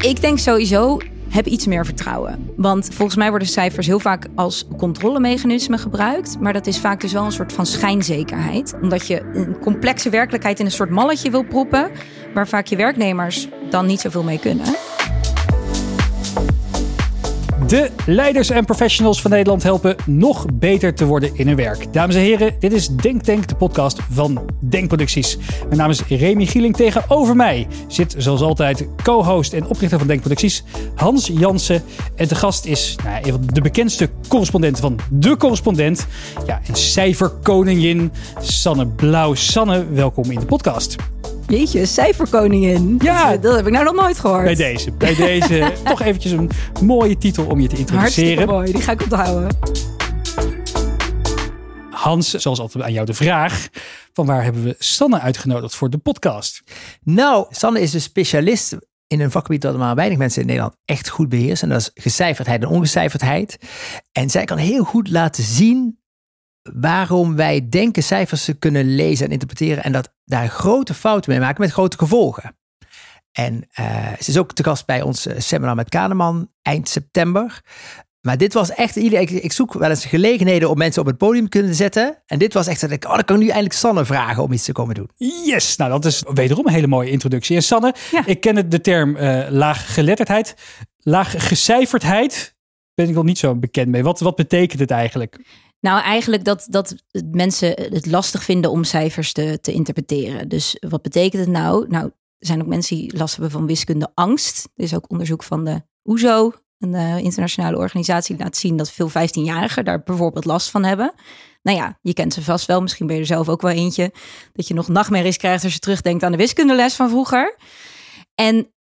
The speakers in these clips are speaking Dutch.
Ik denk sowieso, heb iets meer vertrouwen. Want volgens mij worden cijfers heel vaak als controlemechanisme gebruikt. Maar dat is vaak dus wel een soort van schijnzekerheid. Omdat je een complexe werkelijkheid in een soort malletje wil proppen. Waar vaak je werknemers dan niet zoveel mee kunnen. De leiders en professionals van Nederland helpen nog beter te worden in hun werk. Dames en heren, dit is Denk Tank, de podcast van Denkproducties. Mijn naam is Remy Gieling. Tegenover mij zit zoals altijd co-host en oprichter van Denkproducties Hans Jansen. En de gast is nou, een van de bekendste correspondenten van De Correspondent. Ja, een cijferkoningin Sanne Blauw. Sanne, welkom in de podcast. Jeetje, cijferkoningin. Ja. Dat, dat heb ik nou nog nooit gehoord. Bij deze, bij deze toch eventjes een mooie titel om je te introduceren. Hartstikke mooi, die ga ik onthouden. Hans, zoals altijd aan jou de vraag: van waar hebben we Sanne uitgenodigd voor de podcast? Nou, Sanne is een specialist in een vakgebied dat maar weinig mensen in Nederland echt goed beheersen. En dat is gecijferdheid en ongecijferdheid. En zij kan heel goed laten zien waarom wij denken cijfers te kunnen lezen en interpreteren. En dat daar grote fouten mee maken met grote gevolgen. En uh, ze is ook te gast bij ons eh, seminar met Kahneman eind september. Maar dit was echt, ik, ik zoek wel eens gelegenheden om mensen op het podium te kunnen zetten. En dit was echt dat ik, oh, dan kan ik nu eindelijk Sanne vragen om iets te komen doen. Yes, nou dat is wederom een hele mooie introductie. En Sanne, ja. ik ken de term uh, laaggeletterdheid, laaggecijferdheid. Ben ik wel niet zo bekend mee. Wat, wat betekent het eigenlijk? Nou, eigenlijk dat, dat mensen het lastig vinden om cijfers te, te interpreteren. Dus wat betekent het nou? Nou, er zijn ook mensen die last hebben van wiskunde angst. Er is ook onderzoek van de OESO, een uh, internationale organisatie, die laat zien dat veel 15-jarigen daar bijvoorbeeld last van hebben. Nou ja, je kent ze vast wel. Misschien ben je er zelf ook wel eentje. Dat je nog nachtmerries krijgt als je terugdenkt aan de wiskundeles van vroeger. En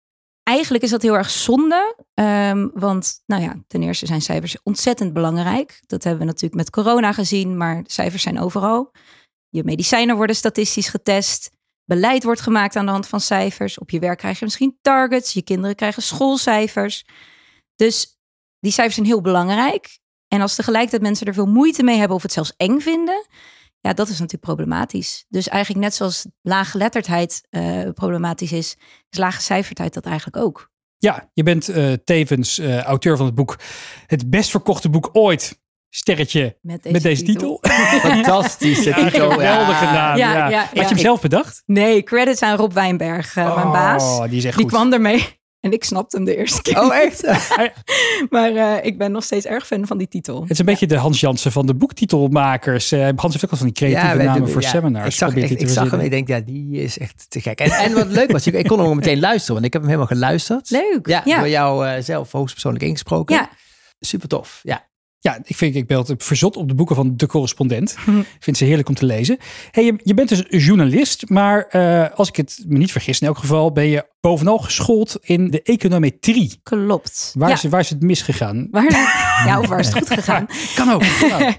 eigenlijk is dat heel erg zonde. Um, want nou ja, ten eerste zijn cijfers ontzettend belangrijk. Dat hebben we natuurlijk met corona gezien, maar cijfers zijn overal. Je medicijnen worden statistisch getest. Beleid wordt gemaakt aan de hand van cijfers. Op je werk krijg je misschien targets. Je kinderen krijgen schoolcijfers. Dus die cijfers zijn heel belangrijk. En als tegelijkertijd mensen er veel moeite mee hebben of het zelfs eng vinden, ja, dat is natuurlijk problematisch. Dus eigenlijk net zoals laaggeletterdheid uh, problematisch is, is laaggecijferdheid dat eigenlijk ook. Ja, je bent uh, tevens uh, auteur van het boek Het best verkochte boek ooit. Sterretje met deze, met deze titel. titel. Fantastische ja, titel. Geweldige ja. naam. Ja, ja. ja, Had je hem zelf bedacht? Nee, credits aan Rob Wijnberg, uh, oh, mijn baas. Die, is echt die goed. kwam ermee. En ik snapte hem de eerste keer. Oh, echt? maar uh, ik ben nog steeds erg fan van die titel. Het is een beetje de Hans Jansen van de boektitelmakers. Uh, Hans heeft ook al van die creatieve ja, namen doen, voor ja, seminars. Ik zag, echt, ik zag hem ik denk, ja, die is echt te gek. En, en wat leuk was, ik, ik kon hem meteen luisteren. Want ik heb hem helemaal geluisterd. Leuk. Ja, door jou uh, zelf hoogstpersoonlijk ingesproken. Ja. Super tof, ja. Ja, ik vind ik ben verzot op de boeken van de correspondent. Ik vind ze heerlijk om te lezen. Hey, je, je bent dus journalist, maar uh, als ik het me niet vergis, in elk geval ben je bovenal geschoold in de econometrie. Klopt. Waar, ja. is, waar is het misgegaan? Waar, ja, of waar is het goed gegaan? kan ook. Kan ook.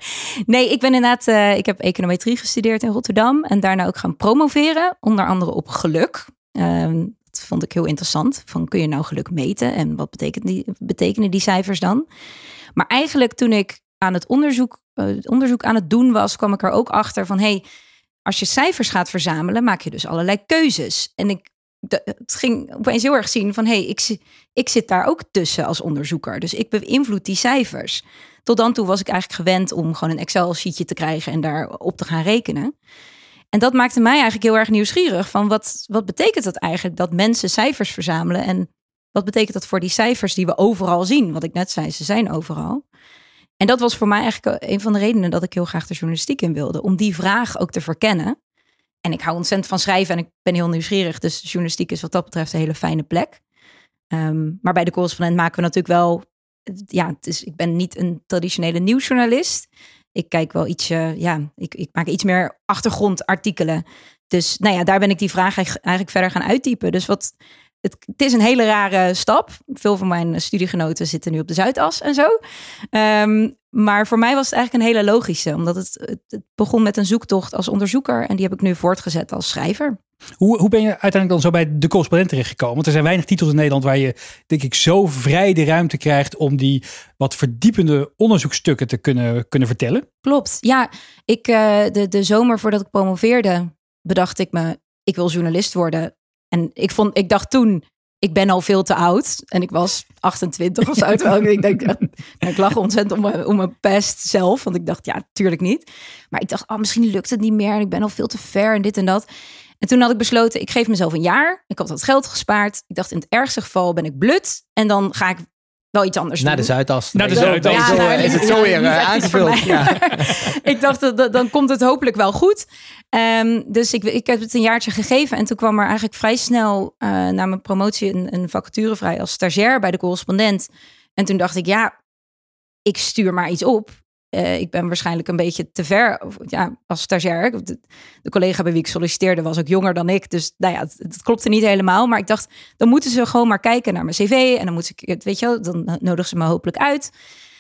nee, ik ben inderdaad, uh, ik heb econometrie gestudeerd in Rotterdam en daarna ook gaan promoveren, onder andere op geluk. Uh, dat vond ik heel interessant. Van kun je nou geluk meten en wat betekent die, betekenen die cijfers dan? Maar eigenlijk toen ik aan het onderzoek, uh, onderzoek aan het doen was, kwam ik er ook achter van hey, als je cijfers gaat verzamelen, maak je dus allerlei keuzes. En ik het ging opeens heel erg zien van hey, ik, ik zit daar ook tussen als onderzoeker. Dus ik beïnvloed die cijfers. Tot dan toe was ik eigenlijk gewend om gewoon een Excel-sheetje te krijgen en daarop te gaan rekenen. En dat maakte mij eigenlijk heel erg nieuwsgierig van wat, wat betekent dat eigenlijk dat mensen cijfers verzamelen en wat betekent dat voor die cijfers die we overal zien? Wat ik net zei, ze zijn overal. En dat was voor mij eigenlijk een van de redenen dat ik heel graag de journalistiek in wilde. Om die vraag ook te verkennen. En ik hou ontzettend van schrijven en ik ben heel nieuwsgierig. Dus journalistiek is wat dat betreft een hele fijne plek. Um, maar bij de correspondent maken we natuurlijk wel... Ja, het ik ben niet een traditionele nieuwsjournalist. Ik kijk wel iets, ja, ik, ik maak iets meer achtergrondartikelen. Dus nou ja, daar ben ik die vraag eigenlijk verder gaan uittypen. Dus wat het, het, is een hele rare stap. Veel van mijn studiegenoten zitten nu op de Zuidas en zo. Um, maar voor mij was het eigenlijk een hele logische, omdat het, het, begon met een zoektocht als onderzoeker en die heb ik nu voortgezet als schrijver. Hoe, hoe ben je uiteindelijk dan zo bij de correspondent terechtgekomen? Want er zijn weinig titels in Nederland waar je, denk ik, zo vrij de ruimte krijgt om die wat verdiepende onderzoekstukken te kunnen, kunnen vertellen. Klopt. Ja, ik, uh, de, de zomer voordat ik promoveerde, bedacht ik me, ik wil journalist worden. En ik, vond, ik dacht toen, ik ben al veel te oud. En ik was 28 of zo. Ik, denk, nou, ik lag ontzettend om mijn, mijn pest zelf. Want ik dacht, ja, tuurlijk niet. Maar ik dacht, oh, misschien lukt het niet meer. En ik ben al veel te ver en dit en dat. En toen had ik besloten, ik geef mezelf een jaar. Ik had dat geld gespaard. Ik dacht, in het ergste geval ben ik blut. En dan ga ik wel iets anders Naar doen. de Zuidas. Naar de Zuidas. Ja, nou, is het zo weer eh, aangevuld. Ja. ik dacht, dat, dat- dan komt het hopelijk wel goed. Ehm, dus ik, ik heb het een jaartje gegeven. En toen kwam er eigenlijk vrij snel eh, na mijn promotie een, een vacature vrij als stagiair bij de correspondent. En toen dacht ik, ja, ik stuur maar iets op. Eh, ik ben waarschijnlijk een beetje te ver ja, als stagiair. De, collega bij wie ik solliciteerde was ook jonger dan ik. Dus nou ja, het, klopte niet helemaal. Maar ik dacht, dan moeten ze gewoon maar kijken naar mijn cv. En dan moet ik, weet je wel, dan nodigen ze me hopelijk uit.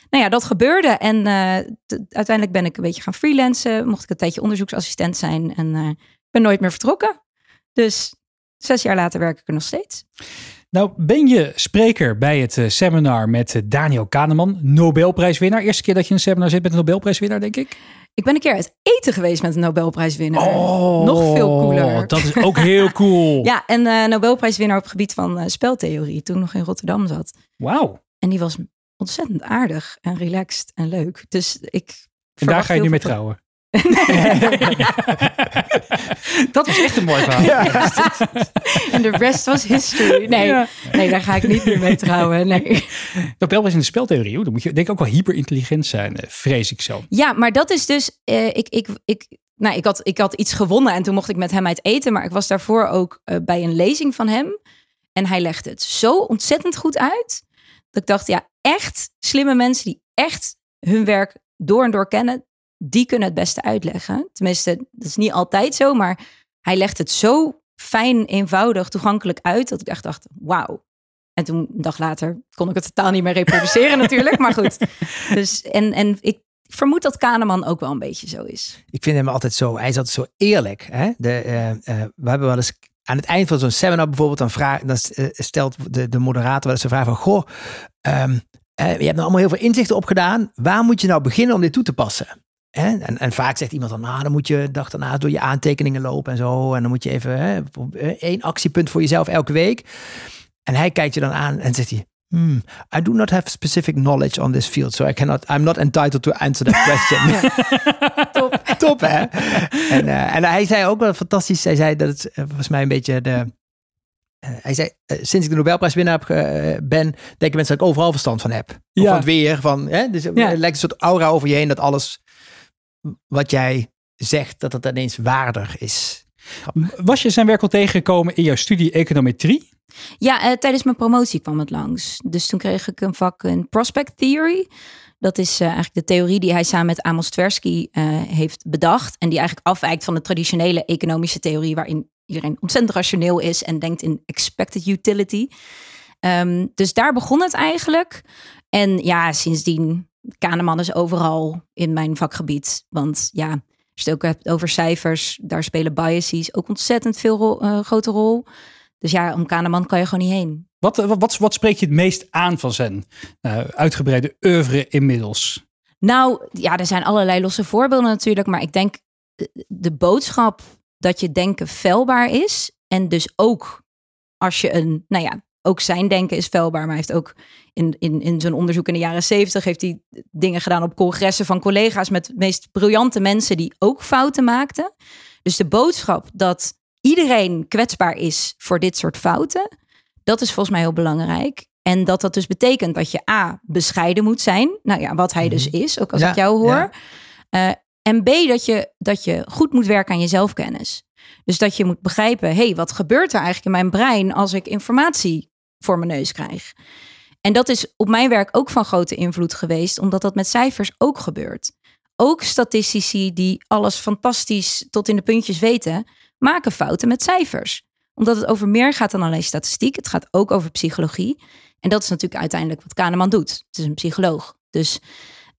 Nou ja, dat gebeurde. En eh, uiteindelijk ben ik een beetje gaan freelancen. Mocht ik een tijdje onderzoeksassistent zijn. En eh, ben nooit meer vertrokken. Dus zes jaar later werk ik er nog steeds. Nou, ben je spreker bij het eh, seminar met eh, Daniel Kahneman, Nobelprijswinnaar. Eerste keer dat je in een seminar zit met een Nobelprijswinnaar, denk ik. Ik ben een keer uit eten geweest met een Nobelprijswinnaar. Oh, Nog veel cooler. Dat is ook heel cool. Ja, en eh Nobelprijswinnaar op het gebied van speltheorie. Toen nog in Rotterdam zat. Wauw. En die was ontzettend aardig en relaxed en leuk. Dus ik. En daar ga je nu mee trouwen. dat was echt een mooi verhaal. En de rest was history. Nee, Ja. nee, daar ga ik niet meer mee trouwen. Nee. Nobelprijs in de speltheorie, hoor. dan moet je denk ik ook wel hyperintelligent zijn, eh, vrees ik zo. Ja, maar dat is dus. eh, ik, ik, ik, nou, ik, had, ik had iets gewonnen en toen mocht ik met hem uit eten. Maar ik was daarvoor ook eh, bij een lezing van hem. En hij legde het zo ontzettend goed uit. Dat ik dacht, ja, echt slimme mensen die echt hun werk door en door kennen. Die kunnen het beste uitleggen. Tenminste, dat is niet altijd zo. Maar hij legt het zo fijn, eenvoudig, toegankelijk uit. Dat ik echt dacht, wauw. En toen, een dag later, kon ik het totaal niet meer reproduceren natuurlijk. Maar goed. Dus, en, en ik vermoed dat Kahneman ook wel een beetje zo is. Ik vind hem altijd zo, hij is altijd zo eerlijk. Hè? De, eh, eh, we hebben wel eens aan het eind van zo'n seminar bijvoorbeeld, dan, vraag, dan eh, stelt de, de moderator wel eens de vraag van, goh, ehm, eh, je hebt nou allemaal heel veel inzichten opgedaan. Waar moet je nou beginnen om dit toe te passen? Hè? En, en vaak zegt iemand dan, nou, dan moet je de dag daarna door je aantekeningen lopen en zo. En dan moet je even hè, één actiepunt voor jezelf elke week. En hij kijkt je dan aan en zegt hij, Hmm, I do not have specific knowledge on this field, so I cannot, I'm not entitled to answer that question. Top. Top, hè? En, eh, en hij zei ook wel fantastisch. Hij zei dat het eh, volgens mij een beetje de. eh, hij zei, sinds ik de Nobelprijswinnaar heb, eh, ben, denken mensen dat ik overal verstand van heb. Of Ja. van het weer. Van, hè? Dus Ja. er lijkt een soort aura over je heen dat alles wat jij zegt, dat het ineens waardig is. Was je zijn werk al tegengekomen in jouw studie econometrie? Ja, eh, tijdens mijn promotie kwam het langs. Dus toen kreeg ik een vak in prospect theory. Dat is eh, eigenlijk de theorie die hij samen met Amos Tversky eh, heeft bedacht. En die eigenlijk afwijkt van de traditionele economische theorie, waarin iedereen ontzettend rationeel is en denkt in expected utility. Ehm, dus daar begon het eigenlijk. En ja, sindsdien, Kahneman is overal in mijn vakgebied. Want ja, als je het ook hebt over cijfers, daar spelen biases ook ontzettend veel rol- eh, grote rol. Dus ja, om Kahneman kan je gewoon niet heen. Wat, wat, wat, wat spreekt je het meest aan van zijn eh, uitgebreide oeuvre inmiddels? Nou, ja, er zijn allerlei losse voorbeelden natuurlijk. Maar ik denk eh, de boodschap dat je denken feilbaar is. En dus ook als je een, nou ja, ook zijn denken is feilbaar. Maar hij heeft ook in, in, in zijn onderzoek in de jaren zeventig... heeft hij dingen gedaan op congressen van collega's... met de meest briljante mensen die ook fouten maakten. Dus de boodschap dat iedereen kwetsbaar is voor dit soort fouten... dat is volgens mij heel belangrijk. En dat dat dus betekent dat je A, bescheiden moet zijn. Nou ja, wat hij dus is, ook als Ja, ik jou hoor. ja. Eh, en B, dat je, dat je goed moet werken aan je zelfkennis. Dus dat je moet begrijpen, hé, hey, wat gebeurt er eigenlijk in mijn brein als ik informatie voor mijn neus krijg? En dat is op mijn werk ook van grote invloed geweest, omdat dat met cijfers ook gebeurt. Ook statistici die alles fantastisch tot in de puntjes weten, maken fouten met cijfers. Omdat het over meer gaat dan alleen statistiek. Het gaat ook over psychologie. En dat is natuurlijk uiteindelijk wat Kahneman doet. Het is een psycholoog. Dus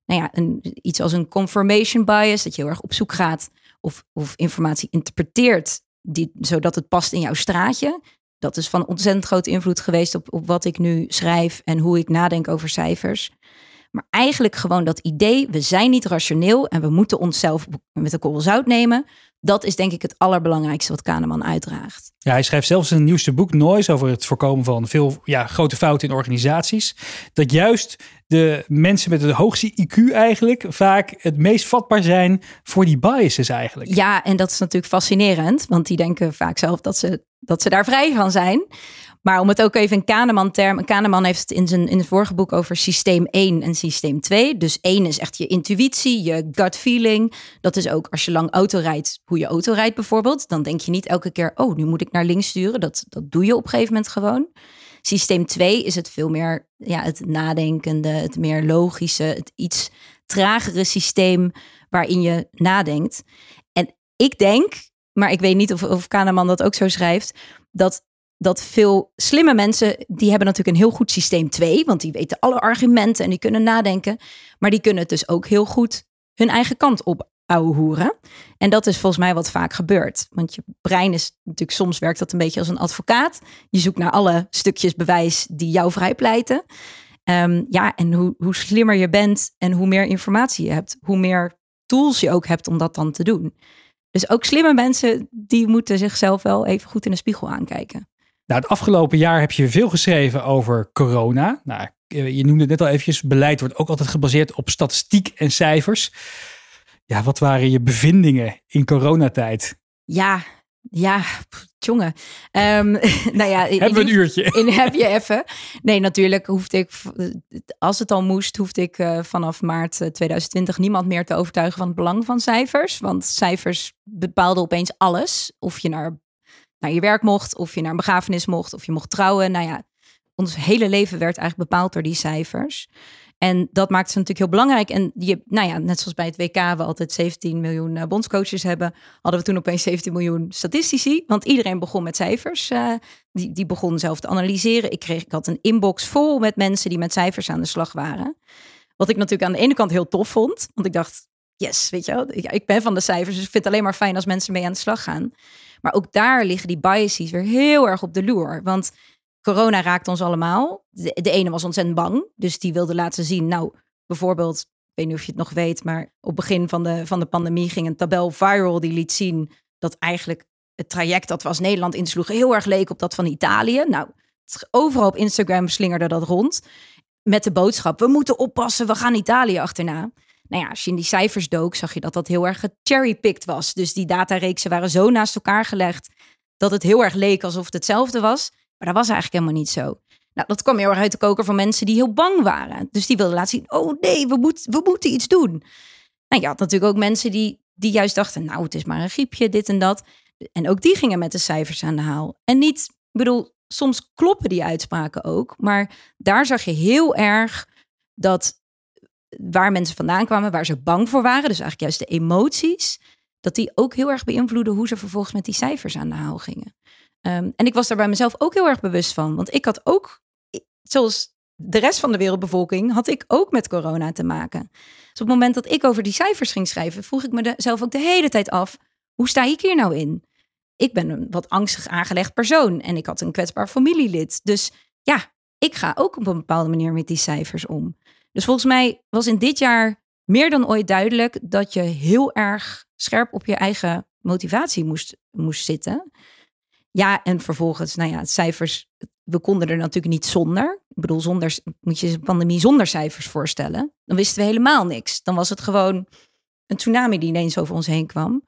nou ja, een, iets als een confirmation bias, dat je heel erg op zoek gaat of, of informatie interpreteert, die, zodat het past in jouw straatje. Dat is van ontzettend grote invloed geweest op, op wat ik nu schrijf en hoe ik nadenk over cijfers. Maar eigenlijk gewoon dat idee, we zijn niet rationeel en we moeten onszelf met een korrel zout nemen. Dat is denk ik het allerbelangrijkste wat Kahneman uitdraagt. Ja, hij schrijft zelfs in zijn nieuwste boek Noise over het voorkomen van veel ja, grote fouten in organisaties. Dat juist de mensen met het hoogste IQ eigenlijk vaak het meest vatbaar zijn voor die biases eigenlijk. Ja, en dat is natuurlijk fascinerend, want die denken vaak zelf dat ze, dat ze daar vrij van zijn. Maar om het ook even in Kahneman-term. Kahneman heeft het in zijn in het vorige boek over systeem 1 en systeem 2. Dus 1 is echt je intuïtie, je gut feeling. Dat is ook als je lang auto rijdt, hoe je auto rijdt bijvoorbeeld. Dan denk je niet elke keer, oh, nu moet ik naar links sturen. Dat, dat doe je op een gegeven moment gewoon. Systeem 2 is het veel meer ja, het nadenkende, het meer logische, het iets tragere systeem waarin je nadenkt. En ik denk, maar ik weet niet of, of Kahneman dat ook zo schrijft, dat dat veel slimme mensen, die hebben natuurlijk een heel goed systeem 2, want die weten alle argumenten en die kunnen nadenken. Maar die kunnen het dus ook heel goed hun eigen kant op hoeren. En dat is volgens mij wat vaak gebeurt. Want je brein is natuurlijk soms werkt dat een beetje als een advocaat. Je zoekt naar alle stukjes bewijs die jou vrijpleiten. Um, ja, en hoe, hoe slimmer je bent en hoe meer informatie je hebt, hoe meer tools je ook hebt om dat dan te doen. Dus ook slimme mensen, die moeten zichzelf wel even goed in de spiegel aankijken. Nou, het afgelopen jaar heb je veel geschreven over corona. Nou, je noemde het net al eventjes, beleid wordt ook altijd gebaseerd op statistiek en cijfers. Ja, wat waren je bevindingen in coronatijd? Ja, ja, jongen. Um, nou ja, hebben we een uurtje? In, heb je even. Nee, natuurlijk hoefde ik, als het al moest, hoefde ik uh, vanaf maart 2020 eh, niemand meer te overtuigen van het belang van cijfers. Want cijfers bepaalden opeens alles. Of je naar naar je werk mocht, of je naar een begrafenis mocht, of je mocht trouwen. Nou ja, ons hele leven werd eigenlijk bepaald door die cijfers. En dat maakt ze natuurlijk heel belangrijk. En je, nou ja, net zoals bij het WK, we altijd 17 miljoen uh, bondscoaches hebben, hadden we toen opeens 17 miljoen statistici. Want iedereen begon met cijfers. Uh, die, die begon zelf te analyseren. Ik, kreeg, ik had een inbox vol met mensen die met cijfers aan de slag waren. Wat ik natuurlijk aan de ene kant heel tof vond. Want ik dacht, yes, weet je wel, ik, ik ben van de cijfers. Dus ik vind het alleen maar fijn als mensen mee aan de slag gaan. Maar ook daar liggen die biases weer heel erg op de loer. Want corona raakt ons allemaal. De, ene was ontzettend bang. Dus die wilde laten zien, nou, bijvoorbeeld, ik weet niet of je het nog weet, maar op begin van de, van de pandemie ging een tabel viral die liet zien dat eigenlijk het traject dat we als Nederland insloegen heel erg leek op dat van Italië. Nou, overal op Instagram slingerde dat rond. Met de boodschap: we moeten oppassen, we gaan Italië achterna nou ja, als je in die cijfers dook, zag je dat dat heel erg gecherrypicked was. Dus die datareeksen waren zo naast elkaar gelegd dat het heel erg leek alsof het hetzelfde was. Maar dat was eigenlijk helemaal niet zo. Nou, dat kwam heel erg uit de koker van mensen die heel bang waren. Dus die wilden laten zien, oh nee, we, we moeten iets doen. Nou, je had natuurlijk ook mensen die, die juist dachten, nou, het is maar een griepje, dit en dat. En ook die gingen met de cijfers aan de haal. En niet, ik bedoel, soms kloppen die uitspraken ook. Maar daar zag je heel erg dat waar mensen vandaan kwamen, waar ze bang voor waren, dus eigenlijk juist de emoties, dat die ook heel erg beïnvloeden hoe ze vervolgens met die cijfers aan de haal gingen. Ehm, en ik was daar bij mezelf ook heel erg bewust van, want ik had ook, zoals de rest van de wereldbevolking, had ik ook met corona te maken. Dus op het moment dat ik over die cijfers ging schrijven, vroeg ik mezelf ook de hele tijd af, hoe sta ik hier nou in? Ik ben een wat angstig aangelegd persoon en ik had een kwetsbaar familielid. Dus ja, ik ga ook op een bepaalde manier met die cijfers om. Dus volgens mij was in dit jaar meer dan ooit duidelijk dat je heel erg scherp op je eigen motivatie moest, moest zitten. Ja, en vervolgens, nou ja, cijfers, we konden er natuurlijk niet zonder. Ik bedoel, zonder, moet je een pandemie zonder cijfers voorstellen. Dan wisten we helemaal niks. Dan was het gewoon een tsunami die ineens over ons heen kwam.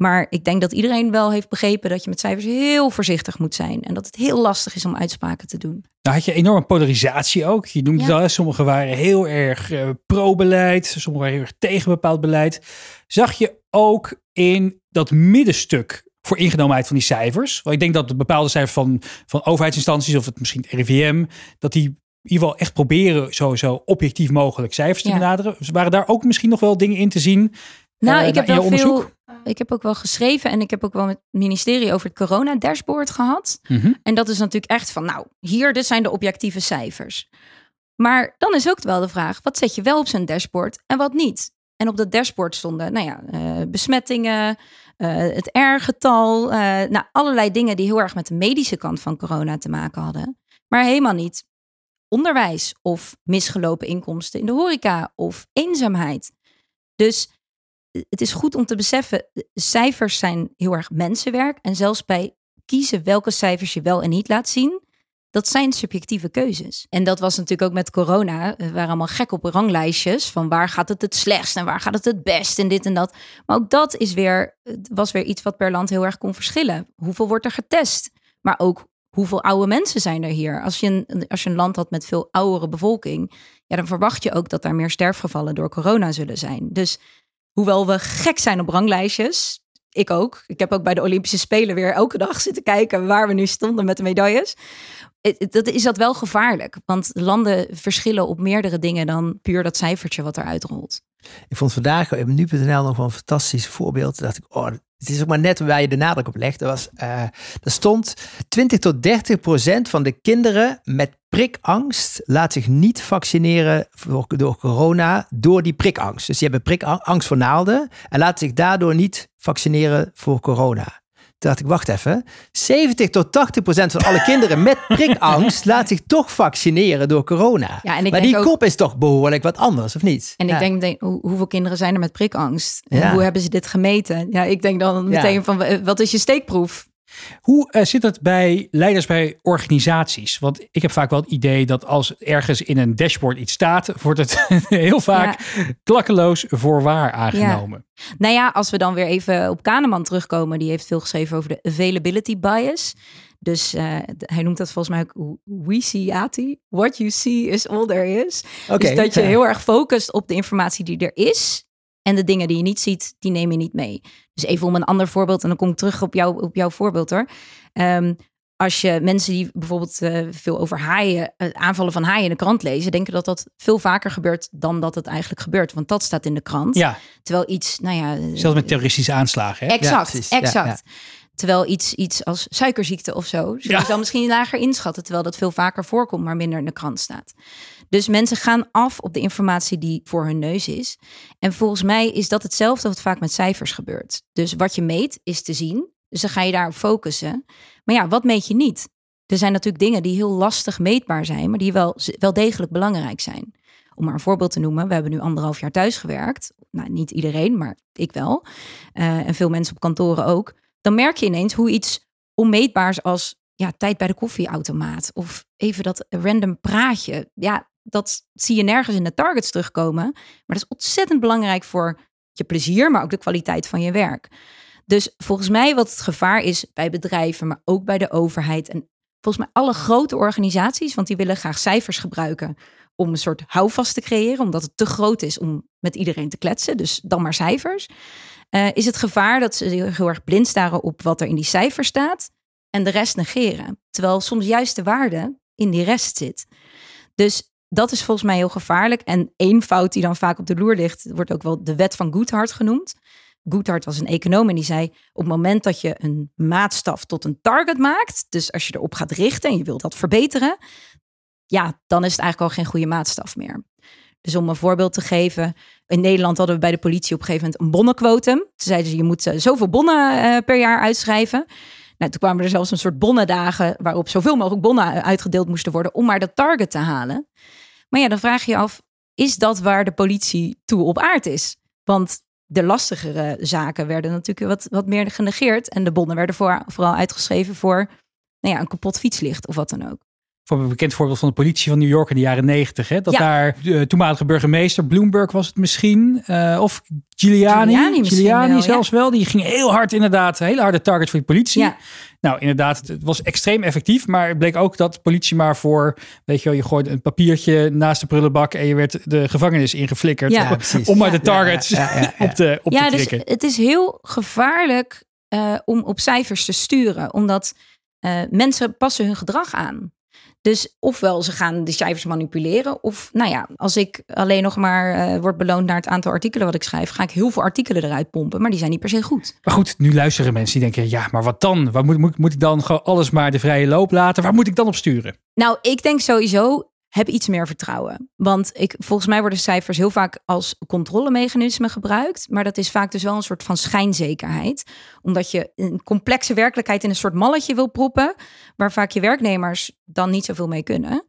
Maar ik denk dat iedereen wel heeft begrepen dat je met cijfers heel voorzichtig moet zijn. En dat het heel lastig is om uitspraken te doen. Nou had je enorme polarisatie ook. Je noemde ja. dat, sommigen waren heel erg uh, pro-beleid, sommigen waren heel erg tegen bepaald beleid. Zag je ook in dat middenstuk voor ingenomenheid van die cijfers? Want ik denk dat de bepaalde cijfers van, van overheidsinstanties of het misschien het RIVM, dat die in ieder geval echt proberen sowieso objectief mogelijk cijfers te benaderen. Dus waren daar ook misschien nog wel dingen in te zien? Nou, uh, ik heb wel veel ik heb ook wel geschreven en ik heb ook wel met het ministerie over het corona-dashboard gehad. Mhm. En dat is natuurlijk echt van, nou, hier, dit zijn de objectieve cijfers. Maar dan is ook wel de vraag, wat zet je wel op zo'n dashboard en wat niet? En op dat dashboard stonden, nou ja, uh, besmettingen, uh, het R-getal, uh, nou, allerlei dingen die heel erg met de medische kant van corona te maken hadden. Maar helemaal niet onderwijs of misgelopen inkomsten in de horeca of eenzaamheid. Dus het is goed om te beseffen, cijfers zijn heel erg mensenwerk. En zelfs bij kiezen welke cijfers je wel en niet laat zien, dat zijn subjectieve keuzes. En dat was natuurlijk ook met corona. We waren allemaal gek op ranglijstjes van waar gaat het het slechtst en waar gaat het het best en dit en dat. Maar ook dat is weer, was weer iets wat per land heel erg kon verschillen. Hoeveel wordt er getest? Maar ook hoeveel oude mensen zijn er hier? Als je een, als je een land had met veel oudere bevolking, ja, dan verwacht je ook dat daar meer sterfgevallen door corona zullen zijn. Dus hoewel we gek zijn op ranglijstjes, ik ook. Ik heb ook bij de Olympische Spelen weer elke dag zitten kijken waar we nu stonden met de medailles. Dat is dat wel gevaarlijk, want landen verschillen op meerdere dingen dan puur dat cijfertje wat eruit rolt. Ik vond vandaag op nu.nl nog wel een fantastisch voorbeeld. Toen dacht ik, oh, het is ook maar net waar je de nadruk op legt. Er, was, uh, er stond 20 tot 30 procent van de kinderen met prikangst laat zich niet vaccineren voor, door corona door die prikangst. Dus die hebben prikangst voor naalden en laten zich daardoor niet vaccineren voor corona. Dacht ik, wacht even. 70 tot 80 procent van alle kinderen met prikangst laat zich toch vaccineren door corona. Ja, en ik maar die kop is toch behoorlijk wat anders, of niet? En ik denk, denk hoeveel kinderen zijn er met prikangst? Hoe hebben ze dit gemeten? Ja, ik denk dan meteen van, wat is je steekproef? Hoe uh, zit het bij leiders bij organisaties? Want ik heb vaak wel het idee dat als ergens in een dashboard iets staat, wordt het heel vaak klakkeloos voor waar aangenomen. Ja. Nou ja, als we dan weer even op Kahneman terugkomen, die heeft veel geschreven over de availability bias. Dus uh, hij noemt dat volgens mij ook we see ati. What you see is all there is. Okay, dus dat je heel erg focust op de informatie die er is en de dingen die je niet ziet, die neem je niet mee. Dus even om een ander voorbeeld, en dan kom ik terug op, jou, op jouw voorbeeld hoor. Um, als je mensen die bijvoorbeeld uh, veel over haaien, uh, aanvallen van haaien in de krant lezen, denken dat dat veel vaker gebeurt dan dat het eigenlijk gebeurt. Want dat staat in de krant. Ja. Terwijl iets, nou ja. Zelfs met terroristische aanslagen. Hè? Exact, ja, exact. Ja, Terwijl iets, iets als suikerziekte of zo, zullen ja. dan misschien lager inschatten. Terwijl dat veel vaker voorkomt, maar minder in de krant staat. Dus mensen gaan af op de informatie die voor hun neus is. En volgens mij is dat hetzelfde wat vaak met cijfers gebeurt. Dus wat je meet is te zien. Dus dan ga je daarop focussen. Maar ja, wat meet je niet? Er zijn natuurlijk dingen die heel lastig meetbaar zijn, maar die wel, wel degelijk belangrijk zijn. Om maar een voorbeeld te noemen, we hebben nu anderhalf jaar thuis gewerkt. Nou, niet iedereen, maar ik wel. Uh, en veel mensen op kantoren ook. Dan merk je ineens hoe iets onmeetbaars als ja, tijd bij de koffieautomaat of even dat random praatje. Ja, dat zie je nergens in de targets terugkomen. Maar dat is ontzettend belangrijk voor je plezier, maar ook de kwaliteit van je werk. Dus volgens mij wat het gevaar is bij bedrijven, maar ook bij de overheid en volgens mij alle grote organisaties, want die willen graag cijfers gebruiken om een soort houvast te creëren, omdat het te groot is om met iedereen te kletsen. Dus dan maar cijfers. Uh, is het gevaar dat ze heel erg blind staren op wat er in die cijfers staat en de rest negeren. Terwijl soms juist de waarde in die rest zit. Dus dat is volgens mij heel gevaarlijk. En één fout die dan vaak op de loer ligt, wordt ook wel de wet van Goodhart genoemd. Goodhart was een econoom en die zei: op het moment dat je een maatstaf tot een target maakt, dus als je erop gaat richten en je wilt dat verbeteren, ja, dan is het eigenlijk al geen goede maatstaf meer. Dus om een voorbeeld te geven, in Nederland hadden we bij de politie op een gegeven moment een bonnenquotum. Toen zeiden ze: je moet zoveel bonnen uh, per jaar uitschrijven. Nou, toen kwamen er zelfs een soort bonnendagen waarop zoveel mogelijk bonnen uitgedeeld moesten worden om maar dat target te halen. Maar ja, dan vraag je je af, is dat waar de politie toe op aard is? Want de lastigere zaken werden natuurlijk wat, wat meer genegeerd. En de bonnen werden voor, vooral uitgeschreven voor nou ja, een kapot fietslicht of wat dan ook een bekend voorbeeld van de politie van New York in de jaren negentig. Dat daar de toenmalige burgemeester, Bloomberg was het misschien, uh, of Giuliani, Giuliani, Giuliani zelfs wel. Die ging heel hard inderdaad, hele harde target voor de politie. Ja. Nou, inderdaad, het was extreem effectief. Maar het bleek ook dat politie maar voor, weet je wel, je gooide een papiertje naast de prullenbak en je werd de gevangenis ingeflikkerd. Ja, om maar de targets op te, op ja, te dus het is heel gevaarlijk uh, om op cijfers te sturen, omdat uh, mensen passen hun gedrag aan. Dus ofwel ze gaan de cijfers manipuleren. Of nou ja, als ik alleen nog maar uh, word beloond naar het aantal artikelen wat ik schrijf, ga ik heel veel artikelen eruit pompen. Maar die zijn niet per se goed. Maar goed, nu luisteren mensen die denken, ja, maar wat dan? Waar moet, moet, moet ik dan gewoon alles maar de vrije loop laten? Waar moet ik dan op sturen? Nou, ik denk sowieso, heb iets meer vertrouwen. Want ik, volgens mij worden cijfers heel vaak als controlemechanisme gebruikt. Maar dat is vaak dus wel een soort van schijnzekerheid. Omdat je een complexe werkelijkheid in een soort malletje wil proppen. Waar vaak je werknemers dan niet zoveel mee kunnen.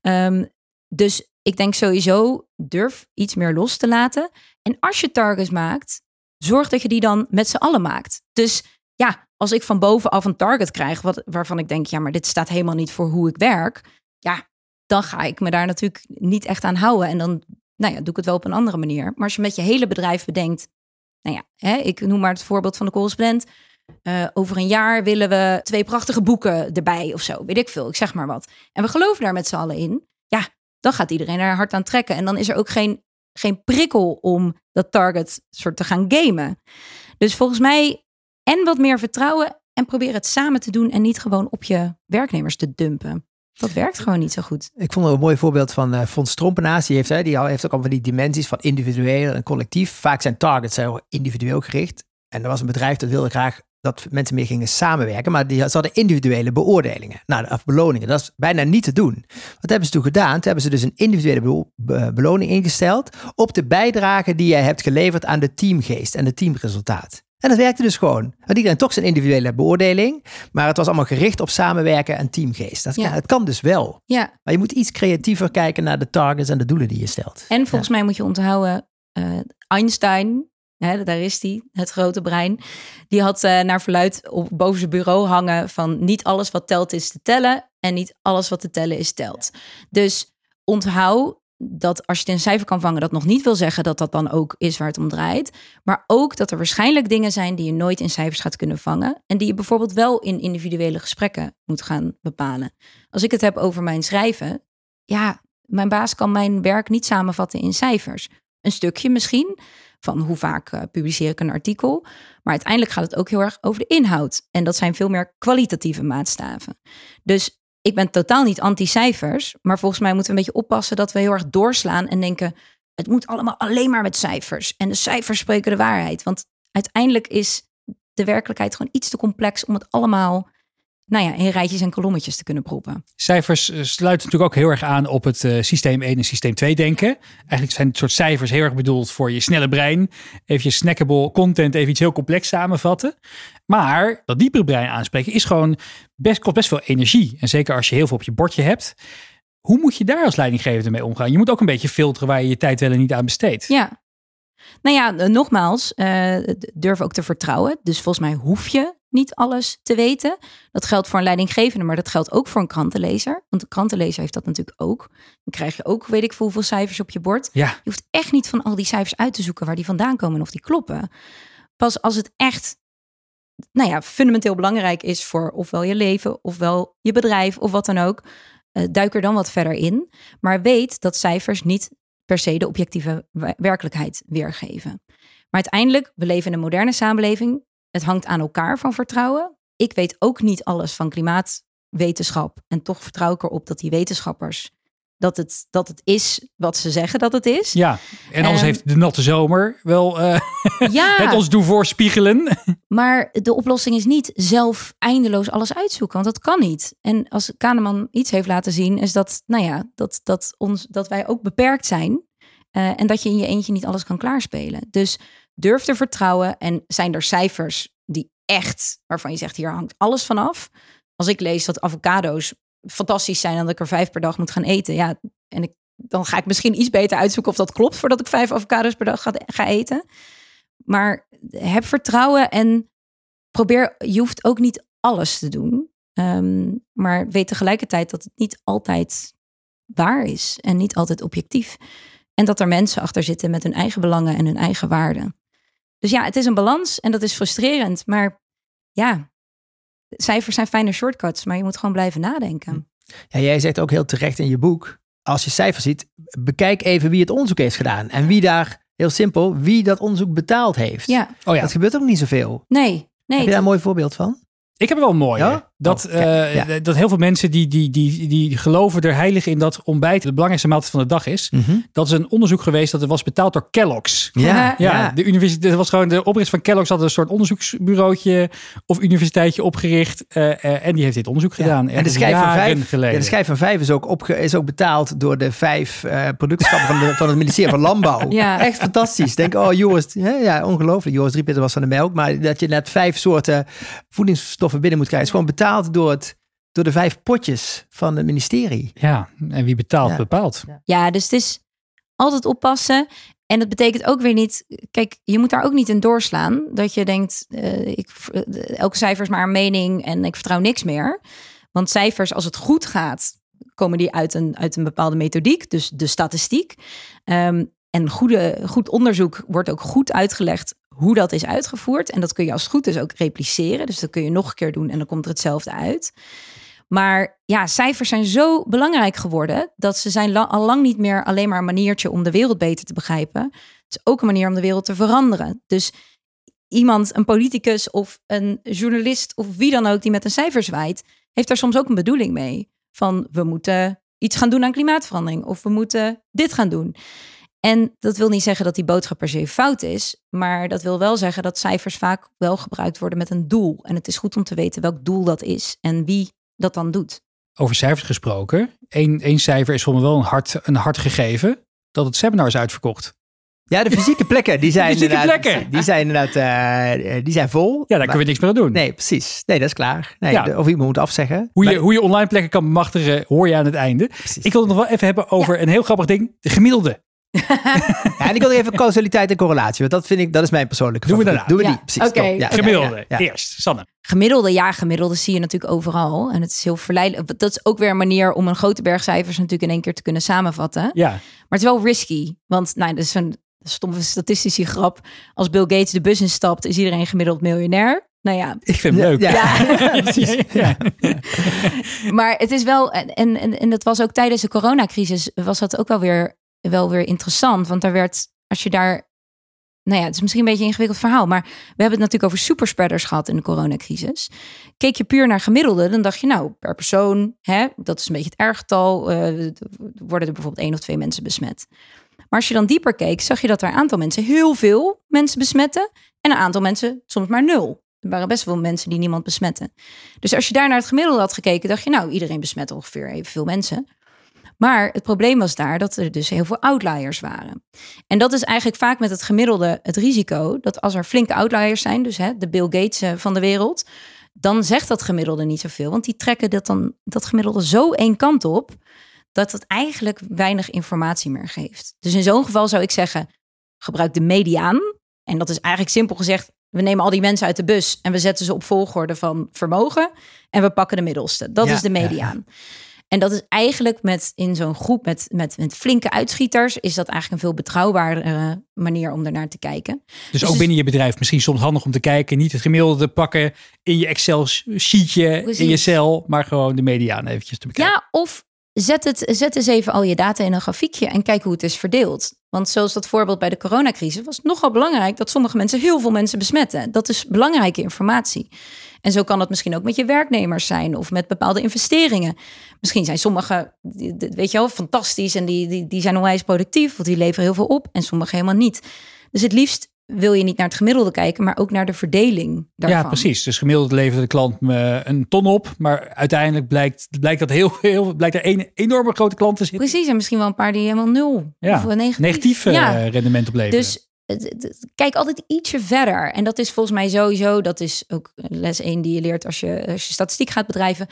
Ehm, dus ik denk sowieso, durf iets meer los te laten. En als je targets maakt, zorg dat je die dan met z'n allen maakt. Dus ja, als ik van bovenaf een target krijg, wat, waarvan ik denk, ja, maar dit staat helemaal niet voor hoe ik werk. Ja, dan ga ik me daar natuurlijk niet echt aan houden. En dan nou ja, doe ik het wel op een andere manier. Maar als je met je hele bedrijf bedenkt, nou ja, hè, ik noem maar het voorbeeld van de correspondent. Uh, over een jaar willen we twee prachtige boeken erbij of zo, weet ik veel, ik zeg maar wat. En we geloven daar met z'n allen in. Ja, dan gaat iedereen er hard aan trekken. En dan is er ook geen, geen prikkel om dat target soort te gaan gamen. Dus volgens mij en wat meer vertrouwen en probeer het samen te doen en niet gewoon op je werknemers te dumpen. Dat werkt gewoon niet zo goed. Ik vond een mooi voorbeeld van uh, Fons Trompenaas. Die heeft, hè, die heeft ook al van die dimensies van individueel en collectief. Vaak zijn targets heel individueel gericht. En er was een bedrijf dat wilde graag dat mensen meer gingen samenwerken. Maar die, hadden individuele beoordelingen. Nou, of beloningen. Dat is bijna niet te doen. Wat hebben ze toen gedaan? Toen hebben ze dus een individuele beloning ingesteld. op de bijdrage die jij hebt geleverd aan de teamgeest en het teamresultaat. En dat werkte dus gewoon. Want iedereen toch zijn individuele beoordeling. Maar het was allemaal gericht op samenwerken en teamgeest. Dat, ja. Het kan dus wel. Ja. Maar je moet iets creatiever kijken naar de targets en de doelen die je stelt. En volgens mij moet je onthouden, uh, Einstein, hè, daar is hij, het grote brein. Die had uh, naar verluid op boven zijn bureau hangen van niet alles wat telt is te tellen. En niet alles wat te tellen is telt. Dus onthoud dat als je het in cijfer kan vangen, dat nog niet wil zeggen dat dat dan ook is waar het om draait. Maar ook dat er waarschijnlijk dingen zijn die je nooit in cijfers gaat kunnen vangen. En die je bijvoorbeeld wel in individuele gesprekken moet gaan bepalen. Als ik het heb over mijn schrijven, ja, mijn baas kan mijn werk niet samenvatten in cijfers. Een stukje misschien, van hoe vaak uh, publiceer ik een artikel. Maar uiteindelijk gaat het ook heel erg over de inhoud. En dat zijn veel meer kwalitatieve maatstaven. Dus ik ben totaal niet anti-cijfers, maar volgens mij moeten we een beetje oppassen dat we heel erg doorslaan en denken: het moet allemaal alleen maar met cijfers. En de cijfers spreken de waarheid. Want uiteindelijk is de werkelijkheid gewoon iets te complex om het allemaal nou ja, in rijtjes en kolommetjes te kunnen proppen. Cijfers eh, sluiten natuurlijk ook heel erg aan op het uh, systeem 1 en systeem 2 denken. Eigenlijk zijn het soort cijfers heel erg bedoeld voor je snelle brein. Even je snackable content, even iets heel complex samenvatten. Maar dat diepere brein aanspreken is gewoon best, kost best veel energie. En zeker als je heel veel op je bordje hebt. Hoe moet je daar als leidinggevende mee omgaan? Je moet ook een beetje filteren waar je je tijd wel en niet aan besteedt. Ja, nou ja, eh, nogmaals, uh, durf ook te vertrouwen. Dus volgens mij hoef je niet alles te weten. Dat geldt voor een leidinggevende, maar dat geldt ook voor een krantenlezer. Want een krantenlezer heeft dat natuurlijk ook. Dan krijg je ook, weet ik veel, hoeveel cijfers op je bord. Ja. Je hoeft echt niet van al die cijfers uit te zoeken waar die vandaan komen en of die kloppen. Pas als het echt, nou ja, fundamenteel belangrijk is voor ofwel je leven, ofwel je bedrijf, of wat dan ook. Uh, duik er dan wat verder in. Maar weet dat cijfers niet per se de objectieve werkelijkheid weergeven. Maar uiteindelijk, we leven in een moderne samenleving. Het hangt aan elkaar van vertrouwen. Ik weet ook niet alles van klimaatwetenschap. En toch vertrouw ik erop dat die wetenschappers dat het, dat het is wat ze zeggen dat het is. Ja, en anders um, heeft de natte zomer wel uh, ja, het ons doen voorspiegelen. Maar de oplossing is niet zelf eindeloos alles uitzoeken, want dat kan niet. En als Kahneman iets heeft laten zien, is dat, nou ja, dat, dat, ons, dat wij ook beperkt zijn. Uh, en dat je in je eentje niet alles kan klaarspelen. Dus durf te vertrouwen en zijn er cijfers die echt, waarvan je zegt, hier hangt alles vanaf. Als ik lees dat avocado's fantastisch zijn dat ik er vijf per dag moet gaan eten. Ja, en ik, dan ga ik misschien iets beter uitzoeken of dat klopt voordat ik vijf avocados per dag ga, ga eten. Maar heb vertrouwen en probeer, je hoeft ook niet alles te doen. Um, maar weet tegelijkertijd dat het niet altijd waar is en niet altijd objectief. En dat er mensen achter zitten met hun eigen belangen en hun eigen waarden. Dus ja, het is een balans en dat is frustrerend. Maar ja, cijfers zijn fijne shortcuts, maar je moet gewoon blijven nadenken. Ja, jij zegt ook heel terecht in je boek, als je cijfers ziet, bekijk even wie het onderzoek heeft gedaan. En wie daar, heel simpel, wie dat onderzoek betaald heeft. Ja. Oh ja. Dat gebeurt ook niet zoveel. Nee. nee Heb je daar een mooi voorbeeld van? Ik heb er wel een mooie. Ja? Dat, Oh, eh, ja. dat heel veel mensen die, die, die, die geloven er heilig in dat ontbijt de belangrijkste maaltijd van de dag is. Mhm. Dat is een onderzoek geweest dat er was betaald door Kellogg's. Ja, Ja, de universiteit dat was gewoon de oprichter van Kellogg's had een soort onderzoeksbureautje of universiteitje opgericht eh, eh, en die heeft dit onderzoek gedaan. En de schijf, van vijf, geleden. ja, de schijf van vijf is ook, opge, is ook betaald door de vijf eh productschappen van, de, van het ministerie van Landbouw. Ja. Echt fantastisch. Denk, oh hè, ja, ongelooflijk. Joris Driepitter was van de melk. Maar dat je net vijf soorten voedingsstoffen binnen moet krijgen. is gewoon betaald door het door de vijf potjes van het ministerie. Ja, en wie betaalt, Ja. bepaalt. Ja, dus het is altijd oppassen. En dat betekent ook weer niet, kijk, je moet daar ook niet in doorslaan. Dat je denkt, eh, ik, eh, elke cijfer is maar een mening en ik vertrouw niks meer. Want cijfers, als het goed gaat, komen die uit een, uit een bepaalde methodiek, dus de statistiek. Ehm, en goede, goed onderzoek wordt ook goed uitgelegd hoe dat is uitgevoerd. En dat kun je als het goed is ook repliceren. Dus dat kun je nog een keer doen en dan komt er hetzelfde uit. Maar ja, cijfers zijn zo belangrijk geworden dat ze zijn la- al lang niet meer alleen maar een maniertje om de wereld beter te begrijpen. Het is ook een manier om de wereld te veranderen. Dus iemand, een politicus of een journalist of wie dan ook die met een cijfer zwaait, heeft daar soms ook een bedoeling mee. Van we moeten iets gaan doen aan klimaatverandering of we moeten dit gaan doen. En dat wil niet zeggen dat die boodschap per se fout is, maar dat wil wel zeggen dat cijfers vaak wel gebruikt worden met een doel. En het is goed om te weten welk doel dat is en wie dat dan doet. Over cijfers gesproken. Eén één cijfer is voor me wel een hard, een hard gegeven. Dat het seminar is uitverkocht. Ja, de fysieke plekken, die zijn fysieke inderdaad, plekken. Die zijn inderdaad eh, die zijn vol. Ja, daar kunnen we niks meer aan doen. Nee, precies. Nee, dat is klaar. Nee, Ja. Of iemand moet afzeggen. Hoe, je, Maar- hoe je online plekken kan bemachtigen, hoor je aan het einde. Precies. Ik wil het nog wel even hebben over een heel grappig ding. De gemiddelde. Ja, en ik wil even causaliteit en correlatie, want dat vind ik, dat is mijn persoonlijke Doen we daarna. Doen we Ja, die, precies. Ja, Gemiddelde. ja, ja. Eerst. Sanne. Gemiddelde, ja, gemiddelde zie je natuurlijk overal. En het is heel verleidelijk. Dat is ook weer een manier om een grote berg cijfers natuurlijk in één keer te kunnen samenvatten. Ja. Maar het is wel risky. Want nou, dat is een stomme statistische grap. Als Bill Gates de bus instapt, is iedereen gemiddeld miljonair. Nou ja, Ik vind het leuk. Ja. Ja. precies. Ja. maar het is wel, en, en, en dat was ook tijdens de coronacrisis, was dat ook wel weer, wel weer interessant. Want daar werd, als je daar, nou ja, het is misschien een beetje een ingewikkeld verhaal, maar we hebben het natuurlijk over superspreaders gehad in de coronacrisis. Keek je puur naar gemiddelde, dan dacht je, nou, per persoon, hè, dat is een beetje het R-getal, eh, worden er bijvoorbeeld één of twee mensen besmet. Maar als je dan dieper keek, zag je dat er een aantal mensen heel veel mensen besmetten en een aantal mensen soms maar nul. Er waren best wel mensen die niemand besmetten. Dus als je daar naar het gemiddelde had gekeken, dacht je, nou, iedereen besmet ongeveer evenveel mensen. Maar het probleem was daar dat er dus heel veel outliers waren. En dat is eigenlijk vaak met het gemiddelde het risico dat als er flinke outliers zijn, dus hè, de Bill Gates eh, van de wereld, dan zegt dat gemiddelde niet zoveel. Want die trekken dat, dan, dat gemiddelde zo één kant op, dat het eigenlijk weinig informatie meer geeft. Dus in zo'n geval zou ik zeggen, gebruik de mediaan. En dat is eigenlijk simpel gezegd, we nemen al die mensen uit de bus en we zetten ze op volgorde van vermogen en we pakken de middelste. Dat Ja, is de ja, ja. En dat is eigenlijk met in zo'n groep met, met, met flinke uitschieters, is dat eigenlijk een veel betrouwbaardere manier om ernaar te kijken. Dus ook dus- binnen je bedrijf misschien soms handig om te kijken. Niet het gemiddelde pakken in je Excel-sheetje, in Precies. je cel. Maar gewoon de mediaan eventjes te bekijken. Ja, of zet, het, zet eens even al je data in een grafiekje en kijk hoe het is verdeeld. Want zoals dat voorbeeld bij de coronacrisis was het nogal belangrijk dat sommige mensen heel veel mensen besmetten. Dat is belangrijke informatie. En zo kan het misschien ook met je werknemers zijn of met bepaalde investeringen. Misschien zijn sommige, weet je wel, fantastisch en die, die, die zijn onwijs productief, want die leveren heel veel op en sommige helemaal niet. Dus het liefst wil je niet naar het gemiddelde kijken, maar ook naar de verdeling daarvan. Ja, precies. Dus gemiddeld levert de klant me een ton op. Maar uiteindelijk blijkt, blijkt, dat heel, heel, blijkt er een enorme grote klant te zitten. Precies, en misschien wel een paar die helemaal nul Ja, of negatief. Negatief eh, ja. rendement opleveren. Dus kijk altijd ietsje verder. En dat is volgens mij sowieso, dat is ook les 1 die je leert als je, als je statistiek gaat bedrijven.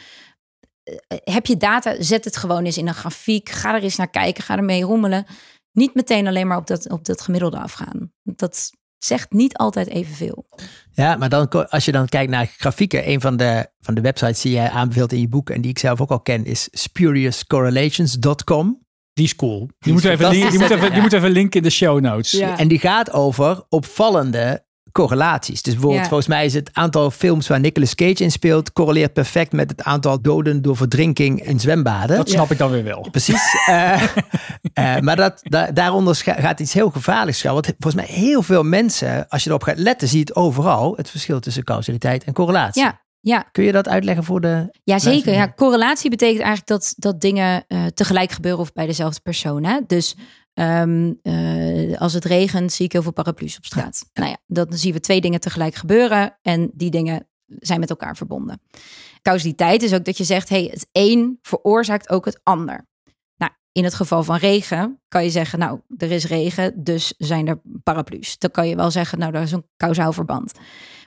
Eh, Heb je data, zet het gewoon eens in een grafiek. Ga er eens naar kijken, ga ermee rommelen. Niet meteen alleen maar op dat, op dat gemiddelde afgaan. Dat zegt niet altijd evenveel. Ja, maar dan, als je dan kijkt naar grafieken, een van de, van de websites die jij aanbeveelt in je boek en die ik zelf ook al ken, is spuriouscorrelations.com. die is cool. Die, is moeten we even, link- die, we even, die Ja. moeten we even linken in de show notes. Ja. En die gaat over opvallende correlaties. Dus bijvoorbeeld, Ja. volgens mij is het aantal films waar Nicolas Cage in speelt, correleert perfect met het aantal doden door verdrinking in zwembaden. Dat snap ik dan weer wel. Precies. Eh, eh, maar dat, da- daaronder gaat iets heel gevaarlijks schuil. Want volgens mij heel veel mensen, als je erop gaat letten, zie je het overal. Het verschil tussen causaliteit en correlatie. Ja, ja. Kun je dat uitleggen voor de... Ja, zeker. Mensen, Ja, ja. correlatie betekent eigenlijk dat, dat dingen eh, tegelijk gebeuren of bij dezelfde persoon. Hè? Dus ehm, eh, als het regent, zie ik heel veel paraplu's op straat. Nou ja, dan zien we twee dingen tegelijk gebeuren en die dingen zijn met elkaar verbonden. Causaliteit is ook dat je zegt, hey, het een veroorzaakt ook het ander. Nou, in het geval van regen kan je zeggen, nou, er is regen, dus zijn er paraplu's. Dan kan je wel zeggen, nou, daar is een kausaal verband.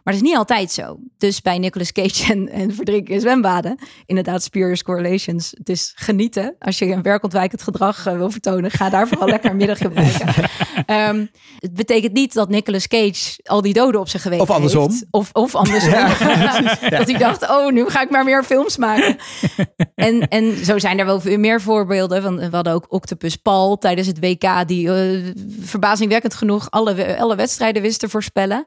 Maar dat is niet altijd zo. Dus bij Nicolas Cage en, en verdrinken in zwembaden, inderdaad, spurious correlations. Het is genieten. Als je een werkontwijkend gedrag uh, wil vertonen, ga daar vooral lekker een middagje kijken. Um, het betekent niet dat Nicolas Cage al die doden op zijn geweten Of andersom. heeft. Of, of andersom. dat hij dacht, oh, nu ga ik maar meer films maken. en, en zo zijn er wel meer voorbeelden. Want we hadden ook Octopus Paul tijdens het WK, die uh, verbazingwekkend genoeg alle, alle wedstrijden wist te voorspellen.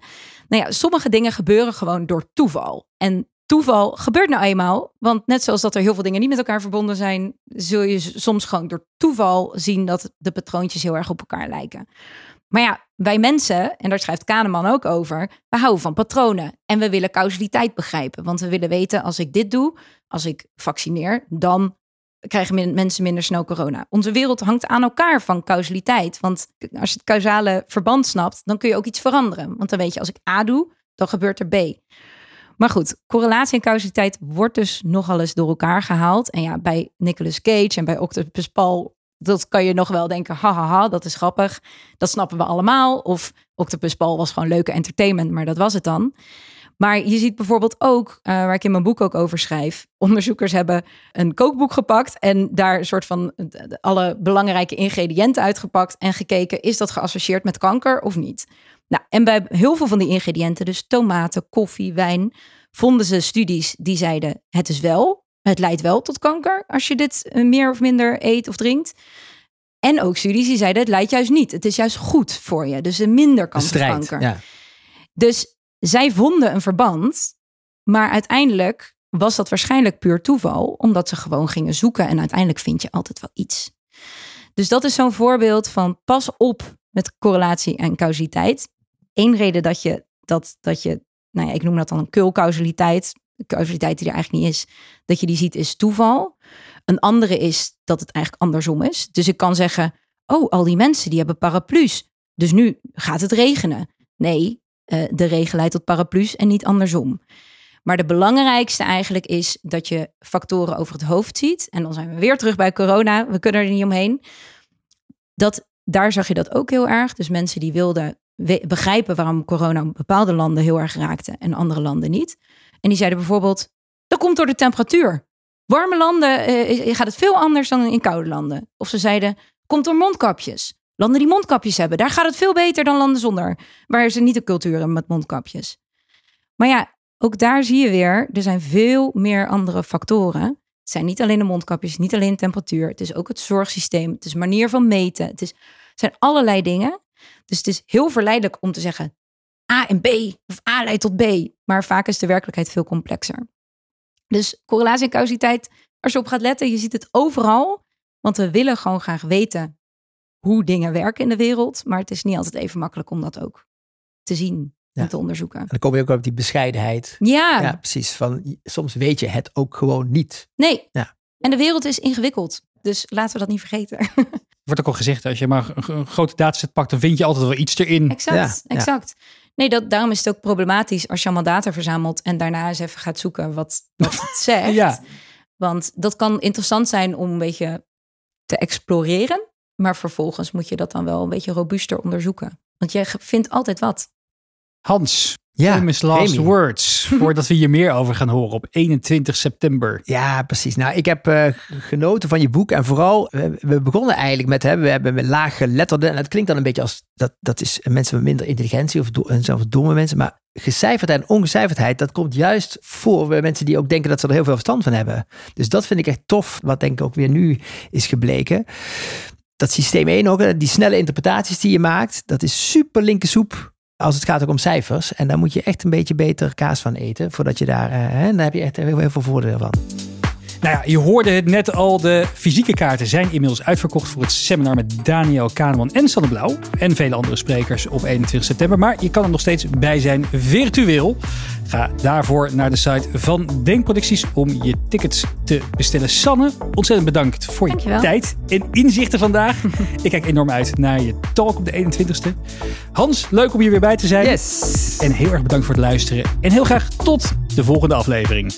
Nou ja, sommige dingen gebeuren gewoon door toeval. En toeval gebeurt nou eenmaal. Want net zoals dat er heel veel dingen niet met elkaar verbonden zijn, zul je soms gewoon door toeval zien dat de patroontjes heel erg op elkaar lijken. Maar ja, wij mensen, en daar schrijft Kahneman ook over, we houden van patronen. En we willen causaliteit begrijpen. Want we willen weten, als ik dit doe, als ik vaccineer, dan krijgen mensen minder snel corona. Onze wereld hangt aan elkaar van causaliteit. Want als je het causale verband snapt, dan kun je ook iets veranderen. Want dan weet je, als ik A doe, dan gebeurt er B. Maar goed, correlatie en causaliteit wordt dus nogal eens door elkaar gehaald. En ja, bij Nicolas Cage en bij Octopus Paul, dat kan je nog wel denken, hahaha, dat is grappig. Dat snappen we allemaal. Of Octopus Paul was gewoon leuke entertainment, maar dat was het dan. Maar je ziet bijvoorbeeld ook, uh, waar ik in mijn boek ook over schrijf, onderzoekers hebben een kookboek gepakt en daar een soort van alle belangrijke ingrediënten uitgepakt en gekeken, is dat geassocieerd met kanker of niet? Nou, en bij heel veel van die ingrediënten, dus tomaten, koffie, wijn, vonden ze studies die zeiden: het is wel, het leidt wel tot kanker als je dit eh, meer of minder eet of drinkt. En ook studies die zeiden: het leidt juist niet. Het is juist goed voor je. Dus een minder kans op kanker. Ja. Dus zij vonden een verband, maar uiteindelijk was dat waarschijnlijk puur toeval, omdat ze gewoon gingen zoeken en uiteindelijk vind je altijd wel iets. Dus dat is zo'n voorbeeld van pas op met correlatie en causaliteit. Eén reden dat je dat, dat je, nou ja, ik noem dat dan een kulcausaliteit, causaliteit die er eigenlijk niet is, dat je die ziet is toeval. Een andere is dat het eigenlijk andersom is. Dus ik kan zeggen, oh, al die mensen die hebben paraplu's, dus nu gaat het regenen. Nee, uh, de regen leidt tot paraplu's en niet andersom. Maar de belangrijkste eigenlijk is dat je factoren over het hoofd ziet. En dan zijn we weer terug bij corona. We kunnen er niet omheen. Dat, daar zag je dat ook heel erg. Dus mensen die wilden begrijpen waarom corona bepaalde landen heel erg raakte en andere landen niet. En die zeiden bijvoorbeeld, dat komt door de temperatuur. Warme landen uh, gaat het veel anders dan in koude landen. Of ze zeiden, komt door mondkapjes. Landen die mondkapjes hebben, daar gaat het veel beter dan landen zonder, waar ze niet de cultuur hebben met mondkapjes. Maar ja, ook daar zie je weer, er zijn veel meer andere factoren. Het zijn niet alleen de mondkapjes, niet alleen de temperatuur. Het is ook het zorgsysteem, het is manier van meten. Het, is, het zijn allerlei dingen. Dus het is heel verleidelijk om te zeggen A en B of A leidt tot B. Maar vaak is de werkelijkheid veel complexer. Dus correlatie en causaliteit, als je op gaat letten, je ziet het overal. Want we willen gewoon graag weten hoe dingen werken in de wereld. Maar het is niet altijd even makkelijk om dat ook te zien en te onderzoeken. En dan kom je ook op die bescheidenheid. Ja. ja, precies. Van, soms weet je het ook gewoon niet. Nee. Ja. En de wereld is ingewikkeld. Dus laten we dat niet vergeten. Wordt ook al gezegd, als je maar een grote dataset pakt, dan vind je altijd wel iets erin. Exact, ja, exact. Nee, dat, daarom is het ook problematisch als je allemaal data verzamelt en daarna eens even gaat zoeken wat, wat het zegt. ja. Want dat kan interessant zijn om een beetje te exploreren. Maar vervolgens moet je dat dan wel een beetje robuuster onderzoeken. Want jij vindt altijd wat. Hans, ja, famous last words. Voordat we hier meer over gaan horen op 21 september. Ja, precies. Nou, ik heb uh, genoten van je boek. En vooral, we, begonnen eigenlijk met, hè, we hebben met lage letterden. En dat klinkt dan een beetje als, dat, dat is mensen met minder intelligentie of do, zelfs domme mensen. Maar gecijferdheid en ongecijferdheid, dat komt juist voor bij mensen die ook denken dat ze er heel veel verstand van hebben. Dus dat vind ik echt tof, wat denk ik ook weer nu is gebleken dat systeem 1 ook, die snelle interpretaties die je maakt, dat is super linkersoep als het gaat ook om cijfers. En daar moet je echt een beetje beter kaas van eten, voordat je daar, uh, hè, daar heb je echt heel veel voordeel van. Nou ja, je hoorde het net al. De fysieke kaarten zijn inmiddels uitverkocht voor het seminar met Daniel Kahneman en Sanne Blauw. En vele andere sprekers op 21 september. Maar je kan er nog steeds bij zijn virtueel. Ga daarvoor naar de site van Denkproducties om je tickets te bestellen. Sanne, ontzettend bedankt voor je tijd en inzichten vandaag. Ik kijk enorm uit naar je talk op de 21ste. Hans, leuk om hier weer bij te zijn. Yes. En heel erg bedankt voor het luisteren. En heel graag tot de volgende aflevering.